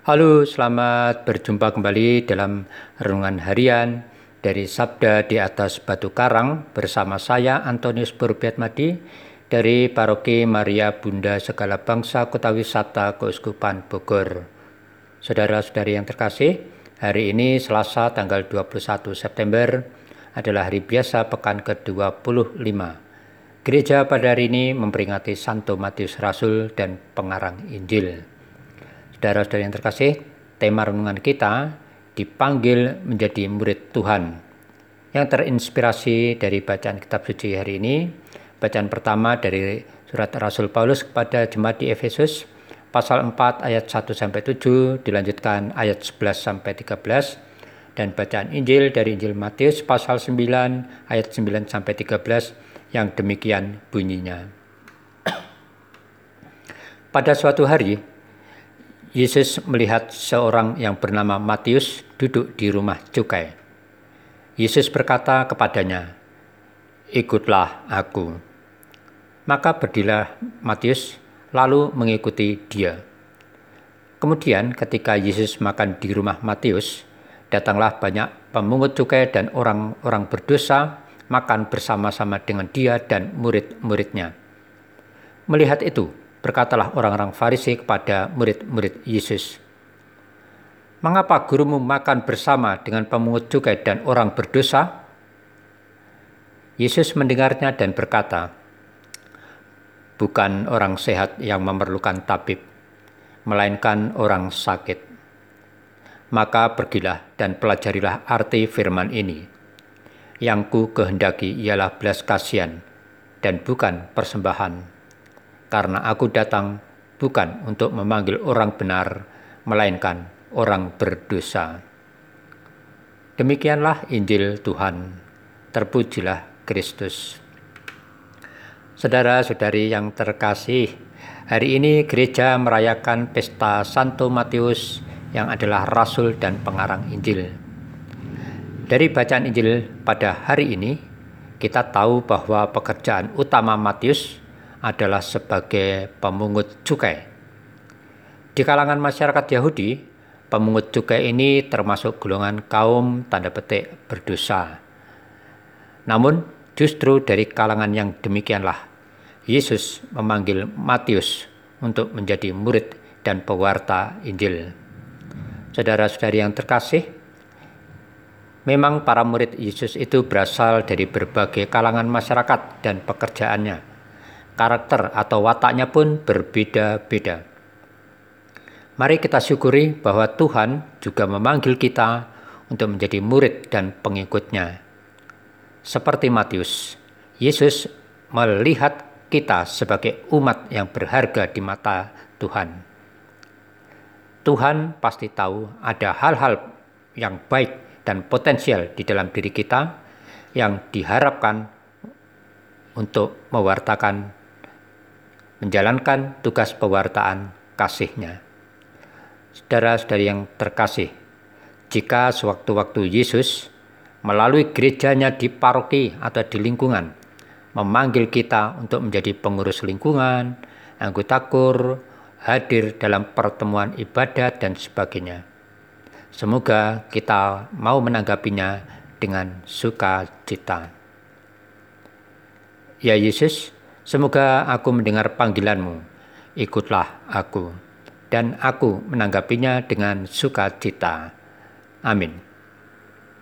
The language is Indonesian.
Halo, selamat berjumpa kembali dalam renungan harian dari Sabda di atas Batu Karang bersama saya Antonius Purbiatmadi dari Paroki Maria Bunda Segala Bangsa Kota Wisata Keuskupan Bogor. Saudara-saudari yang terkasih, hari ini Selasa tanggal 21 September adalah hari biasa pekan ke-25. Gereja pada hari ini memperingati Santo Matius Rasul dan pengarang Injil. Saudara-saudara yang terkasih, tema renungan kita dipanggil menjadi murid Tuhan. Yang terinspirasi dari bacaan kitab suci hari ini, bacaan pertama dari surat Rasul Paulus kepada jemaat di Efesus pasal 4 ayat 1 sampai 7 dilanjutkan ayat 11 sampai 13 dan bacaan Injil dari Injil Matius pasal 9 ayat 9 sampai 13 yang demikian bunyinya. Pada suatu hari, Yesus melihat seorang yang bernama Matius duduk di rumah cukai. Yesus berkata kepadanya, "Ikutlah aku." Maka berdirilah Matius lalu mengikuti dia. Kemudian ketika Yesus makan di rumah Matius, datanglah banyak pemungut cukai dan orang-orang berdosa makan bersama-sama dengan dia dan murid-muridnya. Melihat itu, Berkatalah orang-orang Farisi kepada murid-murid Yesus, Mengapa gurumu makan bersama dengan pemungut cukai dan orang berdosa? Yesus mendengarnya dan berkata, Bukan orang sehat yang memerlukan tabib, melainkan orang sakit. Maka pergilah dan pelajarilah arti firman ini. Yang ku kehendaki ialah belas kasihan dan bukan persembahan karena aku datang bukan untuk memanggil orang benar, melainkan orang berdosa. Demikianlah Injil Tuhan. Terpujilah Kristus. Saudara-saudari yang terkasih, hari ini gereja merayakan pesta Santo Matius yang adalah rasul dan pengarang Injil. Dari bacaan Injil pada hari ini, kita tahu bahwa pekerjaan utama Matius adalah sebagai pemungut cukai. Di kalangan masyarakat Yahudi, pemungut cukai ini termasuk golongan kaum tanda petik berdosa. Namun, justru dari kalangan yang demikianlah Yesus memanggil Matius untuk menjadi murid dan pewarta Injil. Saudara-saudari yang terkasih, memang para murid Yesus itu berasal dari berbagai kalangan masyarakat dan pekerjaannya karakter atau wataknya pun berbeda-beda. Mari kita syukuri bahwa Tuhan juga memanggil kita untuk menjadi murid dan pengikutnya. Seperti Matius, Yesus melihat kita sebagai umat yang berharga di mata Tuhan. Tuhan pasti tahu ada hal-hal yang baik dan potensial di dalam diri kita yang diharapkan untuk mewartakan menjalankan tugas pewartaan kasihnya. Saudara-saudari yang terkasih, jika sewaktu-waktu Yesus melalui gerejanya di paroki atau di lingkungan, memanggil kita untuk menjadi pengurus lingkungan, anggota kur, hadir dalam pertemuan ibadat dan sebagainya. Semoga kita mau menanggapinya dengan sukacita. Ya Yesus, Semoga aku mendengar panggilanmu, ikutlah aku, dan aku menanggapinya dengan sukacita. Amin.